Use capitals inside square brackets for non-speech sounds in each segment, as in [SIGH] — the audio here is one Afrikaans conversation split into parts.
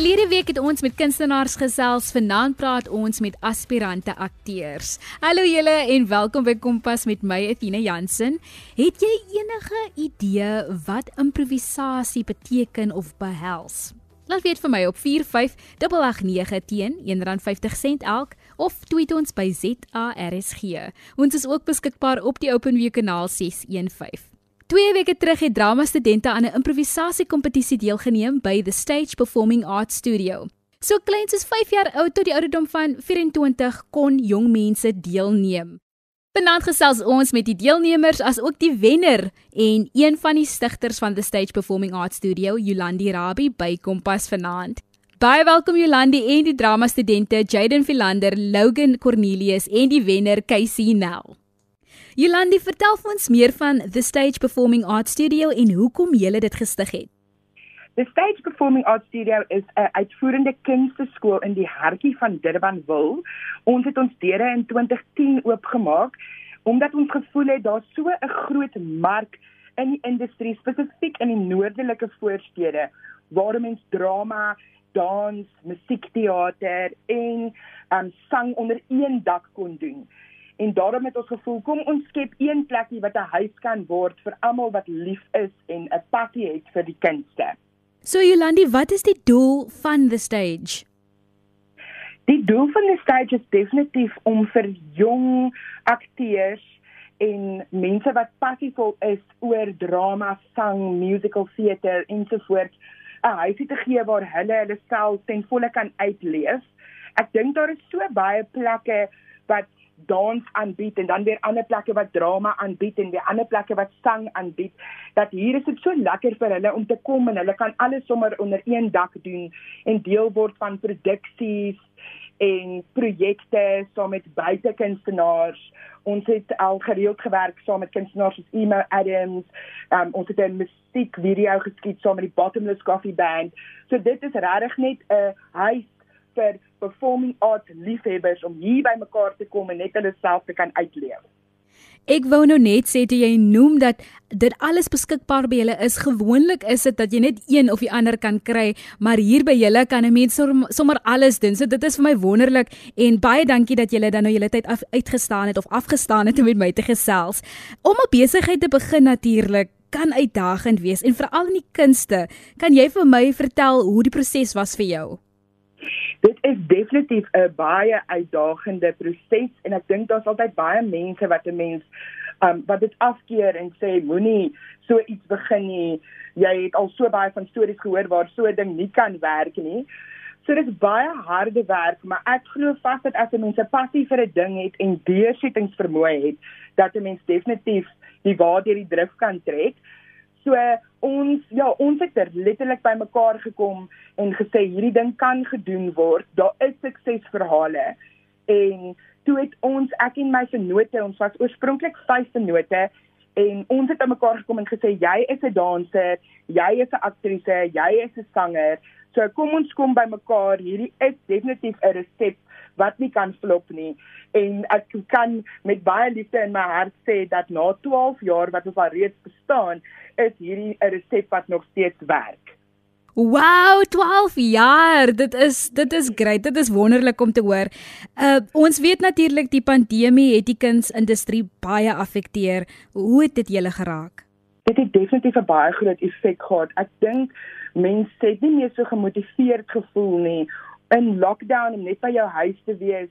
Verlede week het ons met kunstenaars gesels, vanaand praat ons met aspirante akteurs. Hallo julle en welkom by Kompas met my Athena Jansen. Het jy enige idee wat improvisasie beteken of behels? Laat weet vir my op 45889 teen R1.50 elk of tweet ons by ZARSG. Ons is ook beskikbaar op die Openview kanaal 615. Twee weke terug het drama studente aan 'n improvisasiekompetisie deelgeneem by the Stage Performing Arts Studio. So klein soos 5 jaar oud tot die ouderdom van 24 kon jong mense deelneem. Vanaand gesels ons met die deelnemers as ook die wenner en een van die stigters van the Stage Performing Arts Studio, Yolandi Rabbi by Kompas vanaand. Baie welkom Yolandi en die drama studente Jaden Philander, Logan Cornelius en die wenner Casey Nell. Jolandi, vertel vir ons meer van The Stage Performing Arts Studio en hoekom jy dit gestig het. The Stage Performing Arts Studio is 'n uitvoerende kunsteskool in die hartjie van Durbanville. Ons het ons deure in 2010 oopgemaak omdat ons gevoel het daar's so 'n groot mark in die industrie spesifiek in die noordelike voorstede waar mense drama, dans, musiekteater en um, sang onder een dak kon doen. En daarom het ons gevoel kom ons skep een plekie wat 'n huis kan word vir almal wat lief is en 'n passie het vir die kunste. So Jolandi, wat is die doel van the stage? Die doel van die stage is definitief om vir jong akteurs en mense wat passievol is oor drama, sang, musical theater ensovoorts 'n huisie te gee waar hulle hulle self ten volle kan uitleef. Ek dink daar is so baie plekke wat dans aanbied en dan weer ander plekke wat drama aanbied en weer ander plekke wat sang aanbied dat hier is dit so lekker vir hulle om te kom en hulle kan alles sommer onder een dak doen en deel word van produksies en projekte saam met buitekunstenaars. Ons het al gereeld gewerk saam met kunstenaars soos Emma Adams. Um, ons het 'n musiekvideo geskiet saam met die Bottomless Coffee Band. So dit is regtig net 'n huis vir performing arts liefhebbers om hier by mekaar te kom en net hulle self te kan uitleef. Ek wou nou net sê toe jy noem dat dit alles beskikbaar by julle is. Gewoonlik is dit dat jy net een of die ander kan kry, maar hier by julle kan 'n mens sommer alles doen. So dit is vir my wonderlik en baie dankie dat julle dan nou julle tyd af, uitgestaan het of afgestaan het om met my te gesels. Om 'n besigheid te begin natuurlik kan uitdagend wees en veral in die kunste. Kan jy vir my vertel hoe die proses was vir jou? Dit is definitief 'n baie uitdagende proses en ek dink daar's altyd baie mense wat 'n mens um wat dit afkeer en sê moenie so iets begin nie. Jy het al so baie van stories gehoor waar so 'n ding nie kan werk nie. So dit is baie harde werk, maar ek glo vas dat as 'n mens 'n passie vir 'n ding het en deursettingsvermoë het, dat 'n mens definitief die waardeur die drif kan trek. So ons ja, ons het er letterlik by mekaar gekom en gesê hierdie ding kan gedoen word. Daar is suksesverhale. En toe het ons ek en my vennote, ons was oorspronklik vyf vennote en ons het aan mekaar gekom en gesê jy is 'n danser, jy is 'n aktrise, jy is 'n sanger. So kom ons kom by mekaar. Hierdie is definitief 'n resep wat nie kan flop nie en ek kan met baie liefde in my hart sê dat na 12 jaar wat ons al reeds bestaan is hierdie 'n resep wat nog steeds werk. Wow, 12 jaar. Dit is dit is great. Dit is wonderlik om te hoor. Uh ons weet natuurlik die pandemie het die kunsindustrie baie afekteer. Hoe het dit julle geraak? Dit het definitief 'n baie groot effek gehad. Ek dink mense het nie meer so gemotiveerd gevoel nie in lockdown om net by jou huis te wees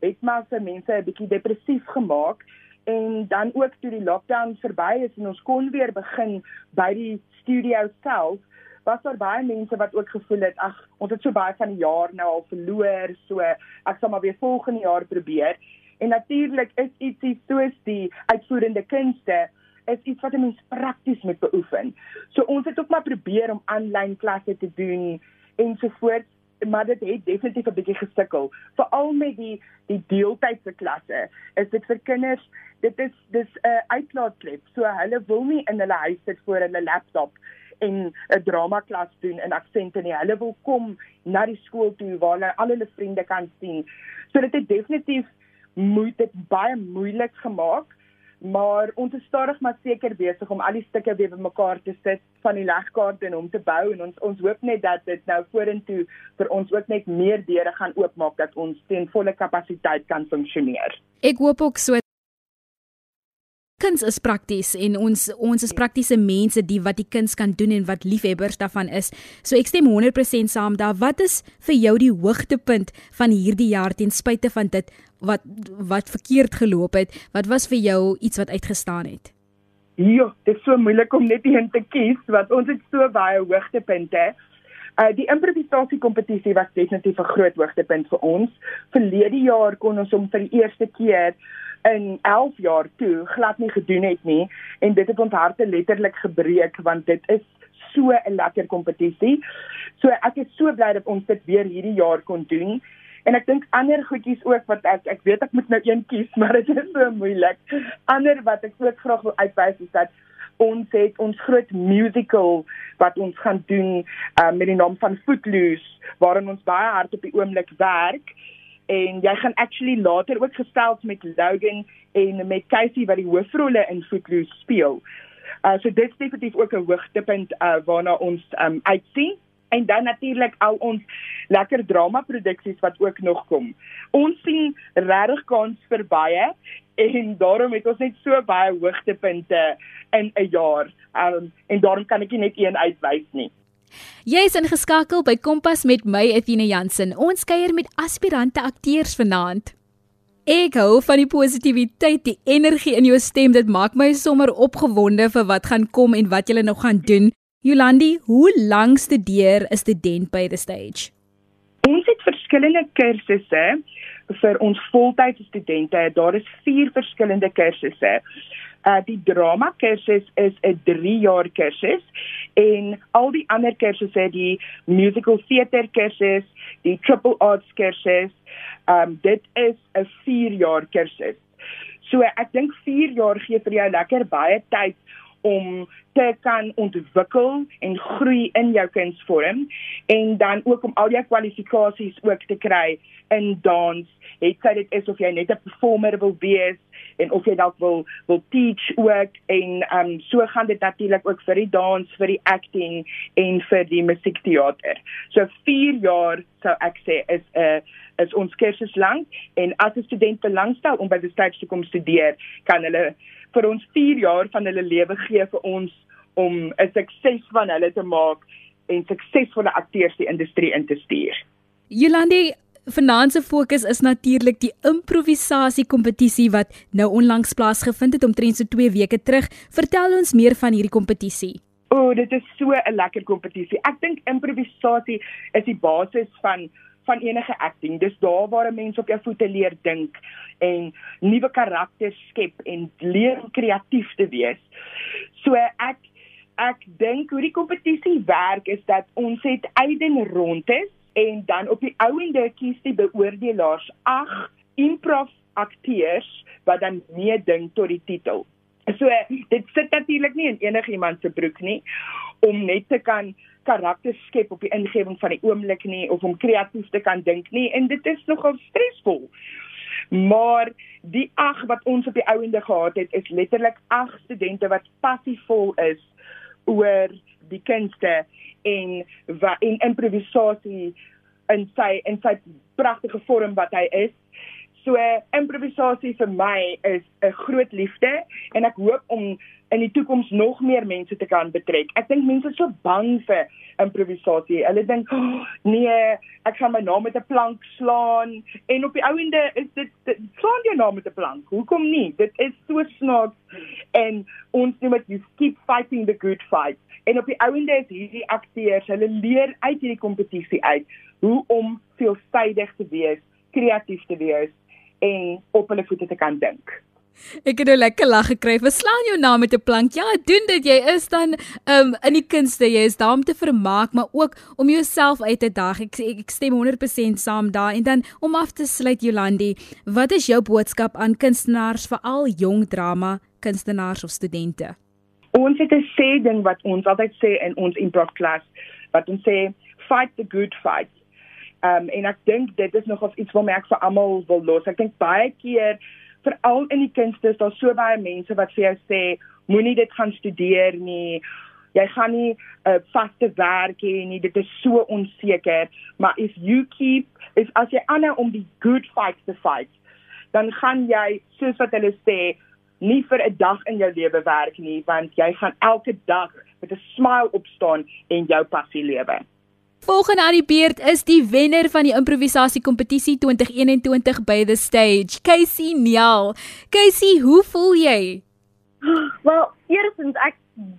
het maar se mense 'n bietjie depressief gemaak en dan ook toe die lockdown verby is en ons kon weer begin by die studio self was daar baie mense wat ook gevoel het ag ons het so baie van die jaar nou al verloor so ek sal maar weer volgende jaar probeer. En natuurlik is ietsie soos die uitvoerende kunste is iets wat 'n mens prakties moet beoefen. So ons het ook maar probeer om aanlyn klasse te doen ensovoorts maar dit het definitief 'n bietjie gesukkel. Veral met die die deeltydse klasse is dit vir kinders dit is dis 'n uh, uitlaatklep. So hulle wil nie in hulle huis sit voor hulle laptop en 'n drama klas doen in aksente nie. Hulle wil kom na die skool toe waar hulle al hulle vriende kan sien. So dit het definitief moet dit baie moeilik gemaak maar ons is stadig maar seker besig om al die stukke weer bymekaar te sit van die legkaart en om te bou en ons ons hoop net dat dit nou vorentoe vir ons ook net meer deure gaan oopmaak dat ons teen volle kapasiteit kan funksioneer. Ek hoop ook so kuns is prakties en ons ons is praktiese mense die wat die kuns kan doen en wat liefhebbers daarvan is. So ek stem 100% saam daar. Wat is vir jou die hoogtepunt van hierdie jaar ten spyte van dit wat wat verkeerd geloop het? Wat was vir jou iets wat uitgestaan het? Ja, dit is so moeilik om net een te kies want ons het so baie hoogtepunte. Uh die improvisasie kompetisie was definitief 'n groot hoogtepunt vir ons. Verlede jaar kon ons hom vir die eerste keer in 11 jaar toe glad nie gedoen het nie en dit het ons harte letterlik gebreek want dit is so 'n lekker kompetisie. So ek is so bly dat ons dit weer hierdie jaar kon doen. En ek dink ander goedjies ook wat ek ek weet ek moet nou een kies, [LAUGHS] maar dit is so moeilik. Ander wat ek ook graag wil uitwys is dat ons het ons groot musical wat ons gaan doen uh, met die naam van Footloose waarin ons baie hard op die oomblik werk en jy gaan actually later ook gesels met Logan en met Casey wat die hoofrolle in Footloose speel. Uh so dit is definitief ook 'n hoogtepunt uh waarna ons um uitsien en dan natuurlik al ons lekker drama produksies wat ook nog kom. Ons sien regtig kans vir baie en daarom het ons net so baie hoogtepunte in 'n jaar. Um en daarom kan ek nie net een uitwys nie. Jy is ingeskakel by Kompas met my Etienne Jansen. Ons kuier met aspirante akteurs vanaand. Ek hou van die positiwiteit, die energie in jou stem. Dit maak my sommer opgewonde vir wat gaan kom en wat jy nog gaan doen. Jolandi, hoe lank studeer 'n student by the stage? Ons het verskillende kursusse vir ons voltydse studente. Daar is 4 verskillende kursusse. Uh die drama kursus is 'n 3 jaar kursus en al die ander kursusse die musical theater kursus, die triple arts kursus, um dit is 'n 4 jaar kursus. So ek dink 4 jaar gee vir jou lekker baie tyd om te kan ontwikkel en groei in jou kunsvorm en dan ook om al jou kwalifikasies ook te kry in dans. Het sy dit is of jy net 'n performer wil wees en of jy dalk wil wil teach ook en um so gaan dit natuurlik ook vir die dans, vir die acting en vir die musiekteater. So 4 jaar sou ek sê is 'n uh, is ons kursus lank en as 'n student belangstel om by die stage te kom studeer, kan hulle vir ons 4 jaar van hulle lewe gee vir ons om 'n sukses van hulle te maak en suksesvolle akteurs die industrie in te stuur. Jolandi, Vanaand se fokus is natuurlik die improvisasie kompetisie wat nou onlangs plaasgevind het omtrent so 2 weke terug. Vertel ons meer van hierdie kompetisie. O, oh, dit is so 'n lekker kompetisie. Ek dink improvisasie is die basis van van enige acting. Dis daar waar 'n mens op jou voete leer dink en nuwe karakters skep en leer kreatief te wees. So ek ek dink hoe die kompetisie werk is dat ons het eiden rondes en dan op die ouende kies die beoordelaars 8 improv akteurs wat dan meeding tot die titel. So dit sit natuurlik nie in enigiemand se broek nie om net te kan karakters skep op die ingewing van die oomblik nie of om kreatief te kan dink nie en dit is nogal stresvol. Maar die 8 wat ons op die ouende gehad het is letterlik 8 studente wat passievol is oor die kunste en wat en improvisasie in sy in sy pragtige vorm wat hy is. So improvisasie vir my is 'n groot liefde en ek hoop om in die toekoms nog meer mense te kan betrek. Ek dink mense is so bang vir improvisasie. Hulle dink, oh, "Nee, ek gaan my naam met 'n plank slaan." En op die ou ende is dit, dit slaan jou naam met 'n plank. Hoekom nie? Dit is so snaaks en ons noem dit you keep fighting the good fight. En op die ouende is hierdie akteurs, hulle leer uit hierdie kompetisie uit hoe om veelsidig te wees, kreatief te wees en op hulle voete te kan dink. Ek het nou lekker lag gekry. Verslaan jou naam met 'n plank. Ja, doen dit. Jy is dan um in die kunste. Jy is daar om te vermaak, maar ook om jouself uit te daag. Ek ek stem 100% saam daar. En dan om af te sluit Jolandi, wat is jou boodskap aan kunstenaars, veral jong drama kunstenaars of studente? Ons het 'n sê ding wat ons altyd sê in ons improv klas, wat ons sê fight the good fight. Um, en ek dink dit is nog of iets wat my ek vir almal wil los. Ek dink baie keer veral in die kunste is daar so baie mense wat vir jou sê moenie dit gaan studeer nie. Jy gaan nie 'n uh, vaste werk hê nie. Dit is so onseker. Maar if you keep is as jy aanhou om die good fights te fight, dan gaan jy soos wat hulle sê nie vir 'n dag in jou lewe werk nie, want jy gaan elke dag met 'n smile opstaan en jou passie lewe. Volgende aan die beurt is die wenner van die improvisasie kompetisie 2021 by the stage, Casey Neal. Casey, hoe voel jy? Wel, eerstens ek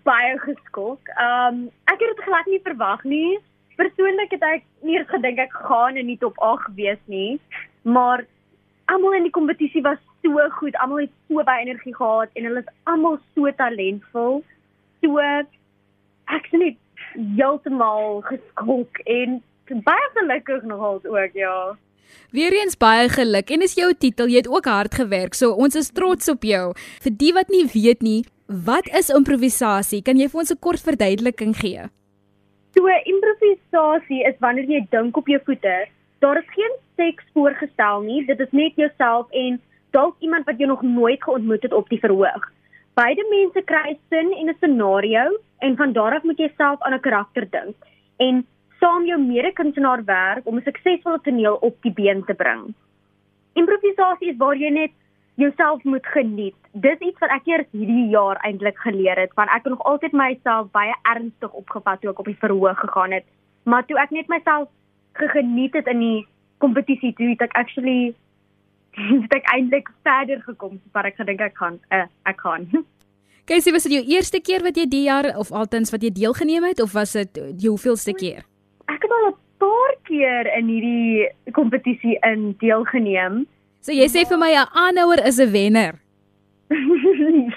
baie geskok. Um ek het dit glad nie verwag nie. Persoonlik het ek nie eens gedink ek gaan in die top 8 wees nie, maar almal in die kompetisie was so goed. Almal het so baie energie gehad en hulle is almal so talentvol. So ek sien net heeltemal geskok en baie gelukkig nogal ook ja. Weereens baie geluk en is jou titel, jy het ook hard gewerk. So ons is trots op jou. Vir die wat nie weet nie, wat is improvisasie? Kan jy vir ons 'n kort verduideliking gee? So improvisasie is wanneer jy dink op jou voete. Daar is geen teks voorgestel nie. Dit is net jouself en dalk iemand wat jy nog nooit geontmoet het op die verhoog. Beide mense kry sin en 'n scenario en van daar af moet jy self aan 'n karakter dink en saam jou mede-kunstenaar werk om 'n suksesvolle toneel op die been te bring. Improvisasie is waar jy net jouself moet geniet. Dis iets wat ek eers hierdie jaar eintlik geleer het, want ek het nog altyd myself baie ernstig opgevat toe ek op die verhoog gegaan het, maar toe ek net myself geniet het in die kompetisie toe het ek actually [LAUGHS] het ek eintlik verder gekom wat ek gedink ek gaan uh, ek gaan. [LAUGHS] Kesie, was dit jou eerste keer wat jy die jaar of altens wat jy deelgeneem het of was dit jou hoeveelste keer? Ek het al 'n paar keer in hierdie kompetisie in deelgeneem. So jy sê vir my 'n aanhouer is 'n wenner. um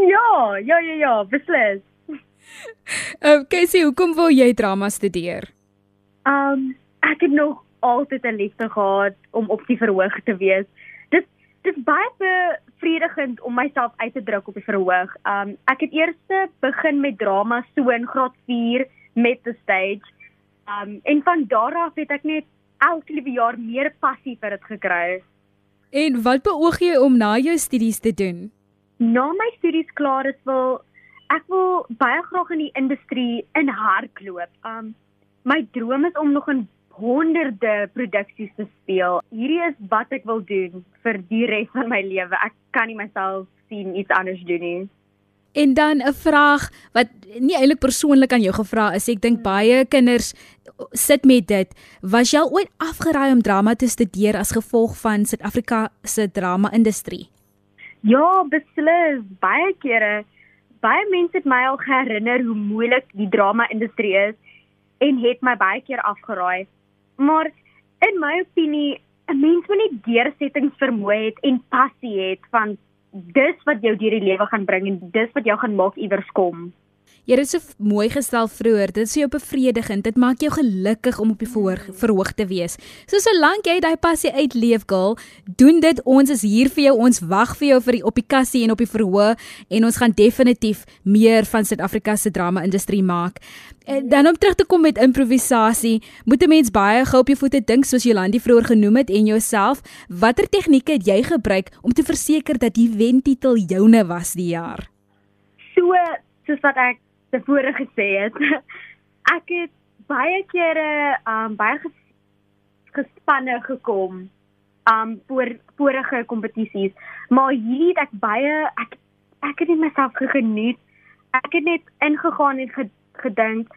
[LAUGHS] ja, ja ja ja, beslis. Ehm uh, Kesie, hoekom wil jy drama studeer? Um ek het nog altyd 'n liefde gehad om op die verhoog te wees. Dit dit is baie bevredigend om myself uit te druk op die verhoog. Um ek het eers begin met drama so in graad 4 met the stage. Um en van daar af het ek net elke liewe jaar meer passie vir dit gekry. En wat beoog jy om na jou studies te doen? Na my studies klaar is wil ek wil baie graag in die industrie in hardloop. Um my droom is om nog 'n honderde produksies te speel. Hierdie is wat ek wil doen vir die res van my lewe. Ek kan nie myself sien iets anders doen nie. En dan 'n vraag wat nie eintlik persoonlik aan jou gevra is. Ek dink baie kinders sit met dit. Was jy ooit afgeraai om drama te studeer as gevolg van Suid-Afrika se drama-industrie? Ja, beslis. Baie kere. Baie mense het my al herinner hoe moeilik die drama-industrie is en het my baie keer afgeraai. Maar in my opinie, 'n mens moet net deursettingsvermoë hê en passie hê van dis wat jou deur die lewe gaan bring en dis wat jou gaan maak iewers kom. Jy het so mooi gestel vroeër. Dit is jou bevredigend. Dit maak jou gelukkig om op die verhoog, verhoog te wees. So solank jy daai passie uitleef, girl, doen dit. Ons is hier vir jou. Ons wag vir jou vir die op die kassie en op die verhoog en ons gaan definitief meer van Suid-Afrika se drama-industrie maak. En dan om terug te kom met improvisasie, moet 'n mens baie gou op jou voete dink soos Jolandi vroeër genoem het en jouself. Watter tegnieke het jy gebruik om te verseker dat die wentitel joune was die jaar? So, soos wat ek tevore gesê het. [LAUGHS] Ek het baie kere um baie ges, gespanne gekom um voor vorige kompetisies, maar hierdie het ek baie ek ek het net myself geniet. Ek het net ingegaan en gedink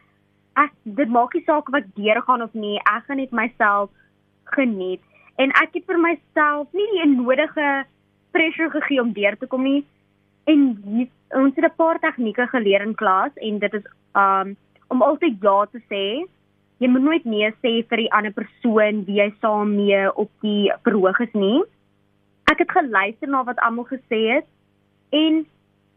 ek dit maak nie saak wat deurgaan of nie, ek gaan net myself geniet. En ek het vir myself nie die nodige pressure gegee om deur te kom nie. En hier, ons het 'n paar tegnieke geleer in klas en dit is um om altyd ja te sê. Jy moet nooit nee sê vir die ander persoon wie jy saam mee op die verhoog is nie. Ek het geluister na wat almal gesê het en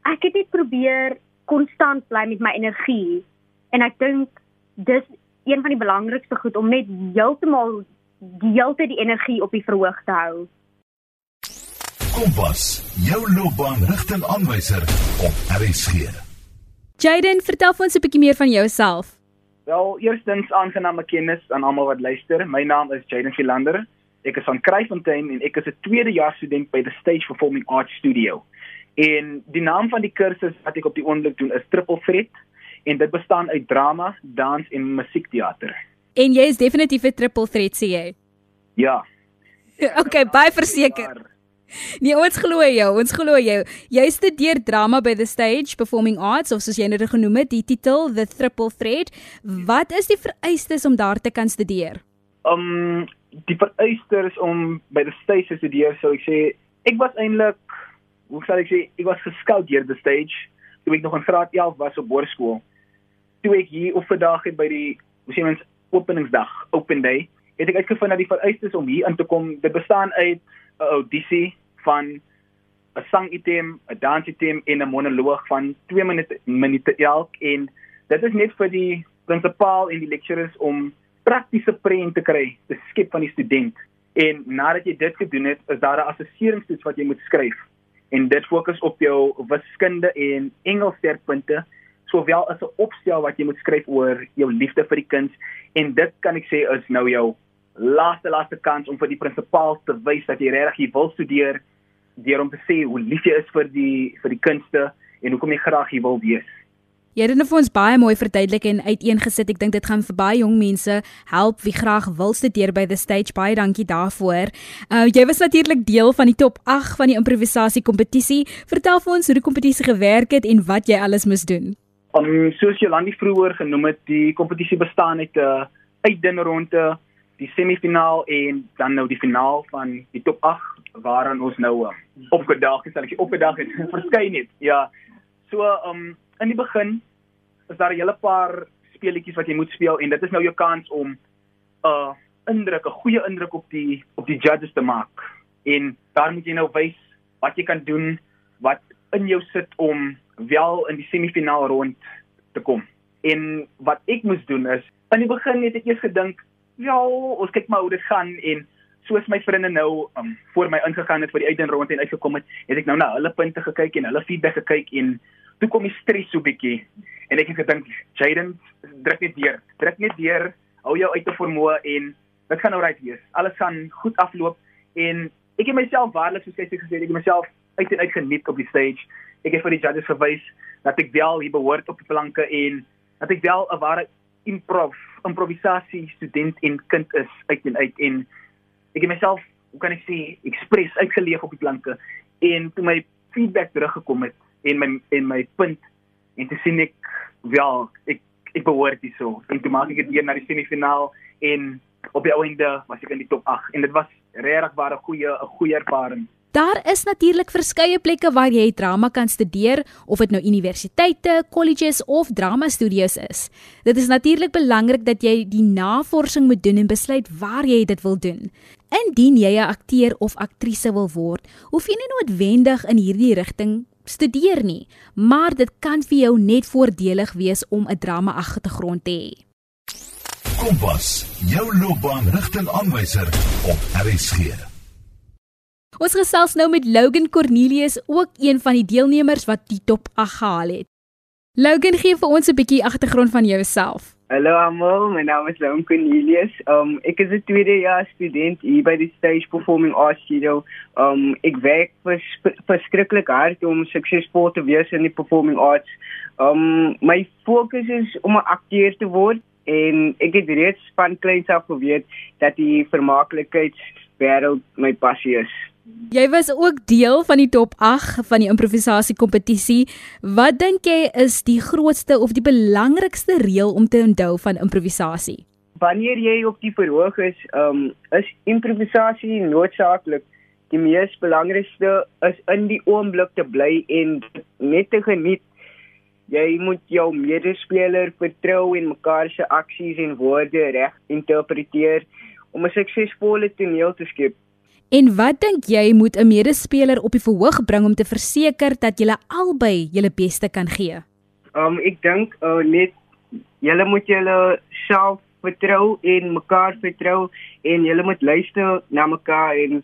ek het net probeer konstant bly met my energie. En ek dink dis een van die belangrikste goed om net heeltemal die hele tyd die energie op die verhoog te hou. Kompas, jou loopbaanrigtingaanwyser op RSG. Jaden, vertel ons 'n bietjie meer van jouself. Wel, eerstens aangename kennis aan almal wat luister. My naam is Jaden Philander Ek is van Kraaifontein en ek is 'n tweedejaars student by the Stage Performing Arts Studio. En die naam van die kursus wat ek op die oomblik doen is Triple Threat en dit bestaan uit drama, dans en musiekteater. En jy is definitief 'n triple threat sê jy. Ja. [LAUGHS] Okay, baie verseker. Nee, ons glo jou, ons glo jou. Jy studeer drama by the Stage Performing Arts of soos jy nou genoem het, die titel The Triple Threat. Wat is die vereistes om daar te kan studeer? Um die vereistes om by the Stage te studeer, sou ek sê, ek was eintlik hoe sal ek sê, ek was geskout deur the Stage toe ek nog in graad 11 was op hoërskool. Toe ek hier op vandag het by die hoe sê mens openingsdag, open day, het ek uitgevind dat die vereistes om hier in te kom, dit bestaan uit 'n audisie van 'n sangitem, 'n dansitem en 'n monoloog van 2 minute minute elk en dit is net vir die prinsipaal en die lecturers om praktiese prent te kry, te skep van die student. En nadat jy dit gedoen het, is daar 'n assesseringstoets wat jy moet skryf. En dit fokus op jou wiskunde en Engels sterkpunte, sowel as 'n opstel wat jy moet skryf oor jou liefde vir die kuns en dit kan ek sê is nou jou laaste laaste kans om vir die prinsipaal te wys dat jy regtig wil studeer deur om te sê hoe lief jy is vir die vir die kunste en hoekom jy graag hier wil wees. Jy het dit vir ons baie mooi verduidelik en uiteengesit. Ek dink dit gaan vir baie jong mense help wie graag wil studeer by the stage. Baie dankie daarvoor. Uh jy was natuurlik deel van die top 8 van die improvisasie kompetisie. Vertel vir ons hoe die kompetisie gewerk het en wat jy alles moes doen. Um soos Jolandi vroeër genoem het, die kompetisie bestaan uit 'n uh, uitdinronde die semifinaal en dan nou die finaal van die top 8 waaraan ons nou uh, opgedaag het, sal ek opgedaag het [LAUGHS] verskyn het. Ja. So um in die begin is daar 'n hele paar speletjies wat jy moet speel en dit is nou jou kans om 'n uh, indruk, 'n goeie indruk op die op die judges te maak. En daar moet jy nou wys wat jy kan doen, wat in jou sit om wel in die semifinaal rond te kom. En wat ek moes doen is in die begin het ek eers gedink ja, ons kyk maar hoe dit gaan en soos my vriende nou um, voor my ingegaan het vir die uitdaging en uitgekom het, het ek nou na hulle punte gekyk en hulle feedback gekyk en toe kom die stres so bietjie en ek het gedink Jaden druk net deur, druk net deur, hou jou uit te vermoë en dit gaan nou reg wees. Alles gaan goed afloop en ek het myself waarlik soos ek gesê het, ek het myself uit en uit geniet op die stage. Ek het vir die judges verwys dat ek wel hier behoort op die planke en dat ek wel 'n ware improv improvisasie student en kind is uit en uit en ek het myself hoe kan ek sê ekspres uitgeleef op die planke en toe my feedback teruggekom het en my en my punt en te sien ek ja ek ek behoort hierso en toe maak ek dit weer na die semifinaal en op die einde was ek in die top 8 en dit was regtig baie 'n goeie 'n goeie ervaring Daar is natuurlik verskeie plekke waar jy drama kan studeer, of dit nou universiteite, colleges of drama studios is. Dit is natuurlik belangrik dat jy die navorsing moet doen en besluit waar jy dit wil doen. Indien jy 'n akteur of aktrise wil word, hoef jy nie noodwendig in hierdie rigting studeer nie, maar dit kan vir jou net voordelig wees om 'n drama agtergrond te hê. Kompas, jou loopbaanrigtingaanwyser op RSG. Ons gesels nou met Logan Cornelius, ook een van die deelnemers wat die top 8 gehaal het. Logan, gee vir ons 'n bietjie agtergrond van jouself. Hallo almal, my naam is Logan Cornelius. Um ek is 'n tweedejaars student hier by die Stage Performing Arts Studio. Um ek werk vers, verskriklik hard om suksesvol te wees in die performing arts. Um my fokus is om 'n akteur te word en ek het reeds van kleins af geweet dat die vermaaklikheidswêreld my passie is. Jy was ook deel van die top 8 van die improvisasie kompetisie. Wat dink jy is die grootste of die belangrikste reël om te onthou van improvisasie? Wanneer jy op die verhoog is, um, is improvisasie noodsaaklik. Die mees belangrikste is in die oomblik te bly en net te geniet. Jy moet jou medespeler vertrou en mekaar se aksies en woorde reg interpreteer om 'n suksesvolle toneel te skep. En wat dink jy moet 'n medespeler op die verhoog bring om te verseker dat julle albei julle beste kan gee? Um ek dink uh, net julle moet julle self vertrou en mekaar vertrou en julle moet luister na mekaar en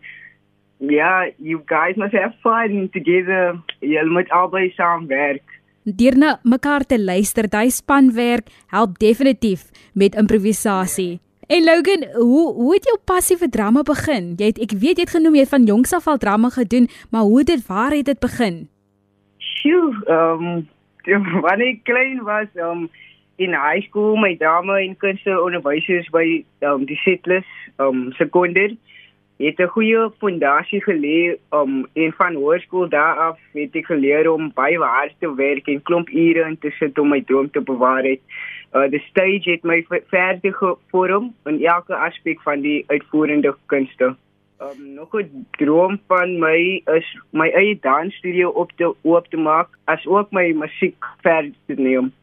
ja, yeah, you guys must have fun together. Julle moet albei saamwerk. Deur na mekaar te luister, daai spanwerk help definitief met improvisasie. En Logan, hoe hoe het jou passie vir drama begin? Jy het ek weet jy het genoem jy het van jongs af al drama gedoen, maar hoe dit waar het dit begin? Sjoe, ehm um, wanneer ek klein was, ehm um, in high school my drama en kunste onderwysers by um, die Settlers um sekonder het 'n goeie fondasie gelê um en van hoërskool daar af het ek geleer om baie hard te werk en klomp ure in te sit om my droom te bewaar het. Uh die stage het my verder gevorm in elke aspek van die uitvoerende kunste. Um nog 'n droom van my is my eie dansstudio op te oop te maak as ook my musiek verder te neem.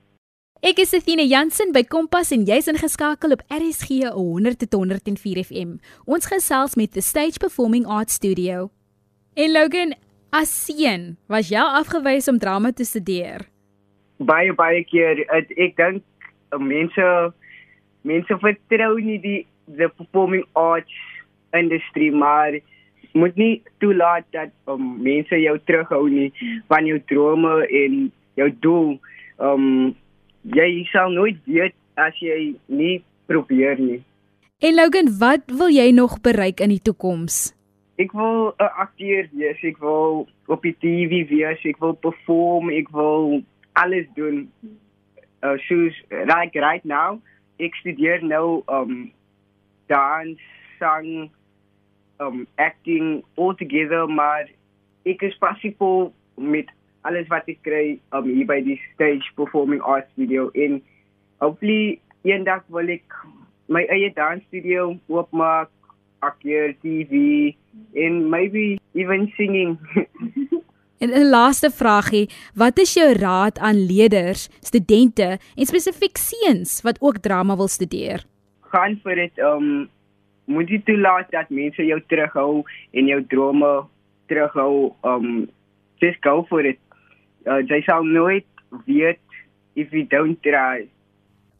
Ek is Athena Jansen by Kompas en jy's ingeskakel op RSG 100.104 FM. Ons gesels met the Stage Performing Arts Studio. En Logan, as seun, was jy afgewys om drama te studeer? Baie baie keer ek, dink mense mense vertrou nie die the performing arts industrie maar moet nie toelaat dat um, mense jou terughou nie van jou drome en jou doel. Um jy sal nooit weet as jy nie probeer nie. En Logan, wat wil jy nog bereik in die toekoms? Ek wil 'n akteur wees, ek wil op die TV wees, ek wil perform, ek wil alles doen. Uh soos like right now, ek studeer nou um dans, sang, um acting all together, maar ek is passievol met alles wat ek kry um, hier by die stage performing arts video. En hopefully eendag wil ek my eie dans studio oopmaak akteur TV en maybe even singing [LAUGHS] En 'n laaste vragie, wat is jou raad aan leerders, studente en spesifiek seuns wat ook drama wil studeer? Gaan vir dit um moet jy toelaat dat mense jou terughou en jou drome terughou um just go for it uh, jy sal nooit weet if you don't try.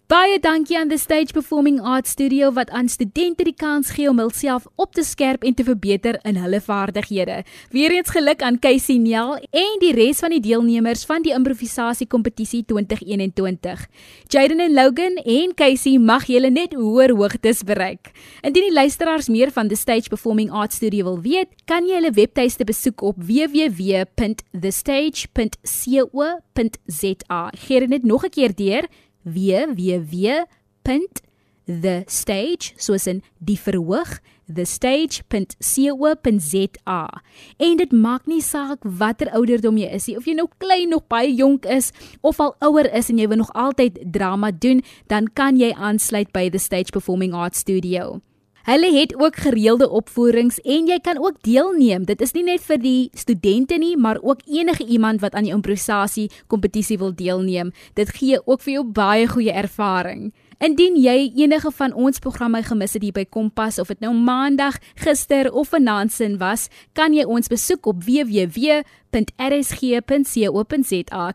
Baie dankie aan the Stage Performing Arts Studio wat aan studente die kans gee om hulself op te skerp en te verbeter in hulle vaardighede. Weereens geluk aan Casey Nel en die res van die deelnemers van die improvisasie kompetisie 2021. Jaden en Logan en Casey mag julle net hoër hoogtes bereik. Indien die luisteraars meer van the Stage Performing Arts Studio wil weet, kan jy hulle webtuiste besoek op www.thestage.co.za. Gee dit net nog 'n keer deur www.thestage soos in die verhoog thestage.co.za en dit maak nie saak watter ouderdom jy is nie of jy nou klein nog baie jonk is of al ouer is en jy wil nog altyd drama doen dan kan jy aansluit by the Stage Performing Arts Studio Hulle het ook gereelde opvoerings en jy kan ook deelneem. Dit is nie net vir die studente nie, maar ook enige iemand wat aan die improvisasie kompetisie wil deelneem. Dit gee ook vir jou baie goeie ervaring. Indien jy enige van ons programme gemis het hier by Kompas of dit nou maandag, gister of vanaand sin was, kan jy ons besoek op www.rsg.co.za.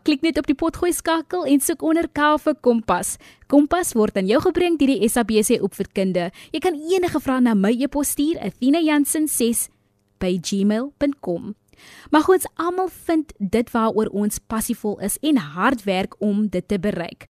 Klik net op die potgooi skakel en soek onder K vir Kompas. Kompas word aan jou gebring deur die SABC Opvoedkunde. Jy kan enige vrae na my e-pos stuur, athena.jansen6@gmail.com. Maar ons almal vind dit waaroor ons passievol is en hard werk om dit te bereik.